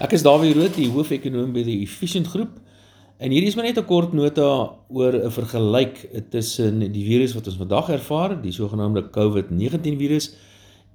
Ek is Dawie Rood, die hoofekonoom by die Efficient Groep. En hierdie is maar net 'n kort nota oor 'n vergelyk tussen die virus wat ons vandag ervaar, die sogenaamde COVID-19 virus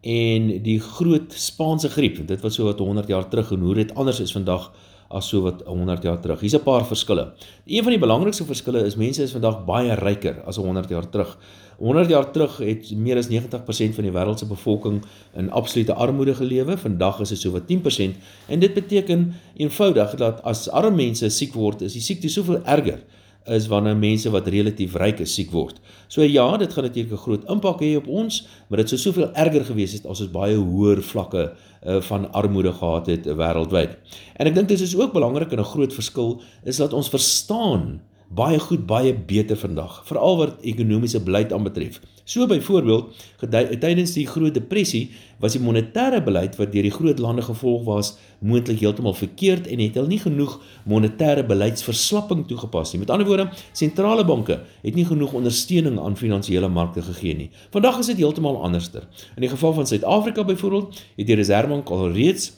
en die groot Spaanse griep. Dit was so wat 100 jaar terug en hoe dit anders is vandag as so wat 100 jaar terug. Hier's 'n paar verskille. Een van die belangrikste verskille is mense is vandag baie ryker as 100 jaar terug. 100 jaar terug het meer as 90% van die wêreld se bevolking in absolute armoede gelewe. Vandag is dit so wat 10% en dit beteken eenvoudig dat as arme mense siek word, is die siekte soveel erger is wanneer mense wat relatief ryk is siek word. So ja, dit gaan natuurlik 'n groot impak hê op ons, maar dit sou soveel erger gewees het as ons baie hoër vlakke uh, van armoede gehad het uh, wêreldwyd. En ek dink dit is ook belangrik en 'n groot verskil is dat ons verstaan baie goed baie beter vandag, veral wat ekonomiese beleid aanbetref. So byvoorbeeld, tydens die Groot Depressie was die monetêre beleid wat deur die groot lande gevolg was, moontlik heeltemal verkeerd en het hulle nie genoeg monetêre beleidsverslapping toegepas nie. Met ander woorde, sentrale banke het nie genoeg ondersteuning aan finansiële markte gegee nie. Vandag is dit heeltemal anderster. In die geval van Suid-Afrika byvoorbeeld, het die Reserwebank alreeds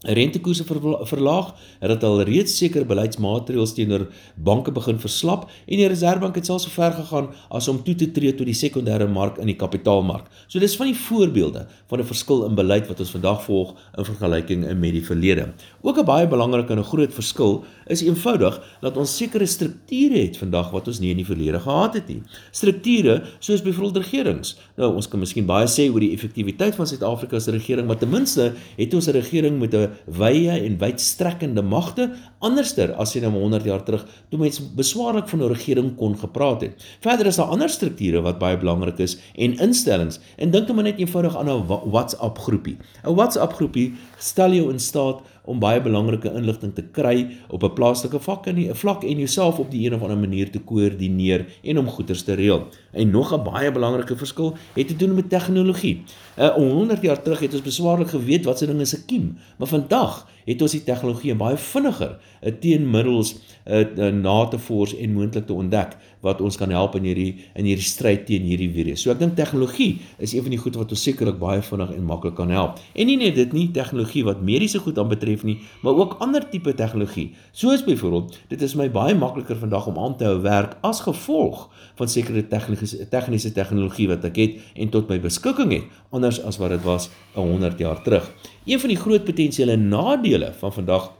rentekoerse verlaag, het dit al reeds sekere beleidsmaatreëls teenoor banke begin verslap en die Reserwebank het selfs so ver gegaan as om toe te tree tot die sekondêre mark in die kapitaalmark. So dis van die voorbeelde van 'n verskil in beleid wat ons vandag volg in vergelyking met die verlede. Ook 'n baie belangrike en 'n groot verskil is eenvoudig dat ons sekere strukture het vandag wat ons nie in die verlede gehad het nie. Strukture soos byvoorbeeld regerings. Nou ons kan miskien baie sê oor die effektiwiteit van Suid-Afrika se regering, maar ten minste het ons 'n regering met 'n wye en wydstrekkende magte anderster as jy nou 100 jaar terug toe mense beswaarlik van 'n regering kon gepraat het. Verder is daar ander strukture wat baie belangrik is en instellings en dink net eenvoudig aan 'n WhatsApp groepie. 'n WhatsApp groepie stel jou in staat om baie belangrike inligting te kry op 'n plaaslike vlak en 'n vlak en jouself op die een of ander manier te koördineer en om goeders te reël. En nog 'n baie belangrike verskil het te doen met tegnologie. Uh, 100 jaar terug het ons beswaarlik geweet wat se ding is 'n kiem, maar vandag het ons die tegnologie baie vinniger uh, teenmiddels uh, uh, na te vors en moontlik te ontdek wat ons kan help in hierdie in hierdie stryd teen hierdie virus. So ek dink tegnologie is een van die goed wat ons sekerlik baie vinnig en maklik kan help. En nie net dit nie, tegnologie wat mediese goed aanbetref betref nie, maar ook ander tipe tegnologie. Soos byvoorbeeld, dit is my baie makliker vandag om aan te hou werk as gevolg van sekere tegniese tegniese tegnologie wat ek het en tot my beskikking het, anders as wat dit was 100 jaar terug. Een van die groot potensiële nadele van vandag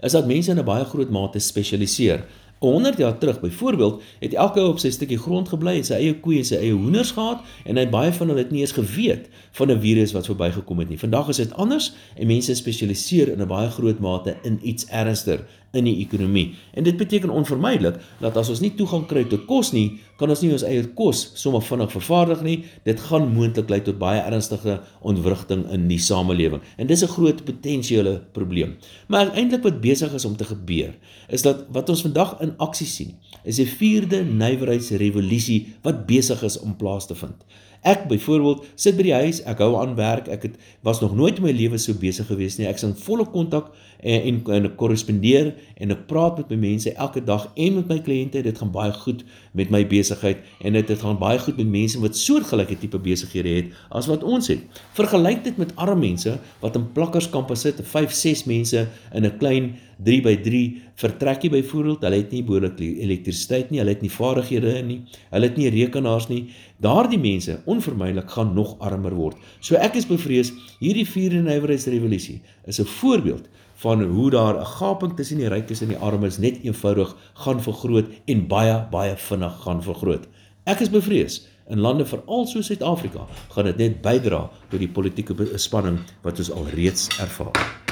is dat mense in 'n baie groot mate spesialiseer. 100 jaar terug byvoorbeeld het elke ou op sy stukkie grond gebly en sy eie koeie en sy eie hoenders gehad en hy baie van hulle het nie eens geweet van 'n virus wat verbygekom het nie. Vandag is dit anders en mense spesialiseer in 'n baie groot mate in iets ernstiger in die ekonomie. En dit beteken onvermydelik dat as ons nie toegang kry tot kos nie, kan ons nie ons eie kos sommer vinnig vervaardig nie. Dit gaan moontlik lei tot baie ernstige ontwrigting in die samelewing. En dis 'n groot potensiële probleem. Maar eintlik wat besig is om te gebeur, is dat wat ons vandag in aksie sien, is 'n vierde nywerheidsrevolusie wat besig is om plaas te vind. Ek byvoorbeeld sit by die huis, ek hou aan werk, ek het was nog nooit in my lewe so besig gewees nie. Ek is in volle kontak en en, en korrespondeer en ek praat met my mense elke dag en met my kliënte. Dit gaan baie goed met my besigheid en dit dit gaan baie goed met mense wat soortgelyke tipe besighede het as wat ons het. Vergelyk dit met arme mense wat in plakkerskampe sit, 5, 6 mense in 'n klein 3 by 3 vertrekkie byvoorbeeld, hulle het nie behoorlik elektrisiteit nie, hulle het nie vaardighede nie, hulle het nie rekenaars nie. Daardie mense onvermydelik gaan nog armer word. So ek is bevrees hierdie vierde nywerheidsrevolusie is 'n voorbeeld van hoe daar 'n gaping tussen die rykes en die armes net eenvoudig gaan vergroot en baie baie vinnig gaan vergroot. Ek is bevrees in lande veral so Suid-Afrika gaan dit net bydra tot die politieke spanning wat ons al reeds ervaar.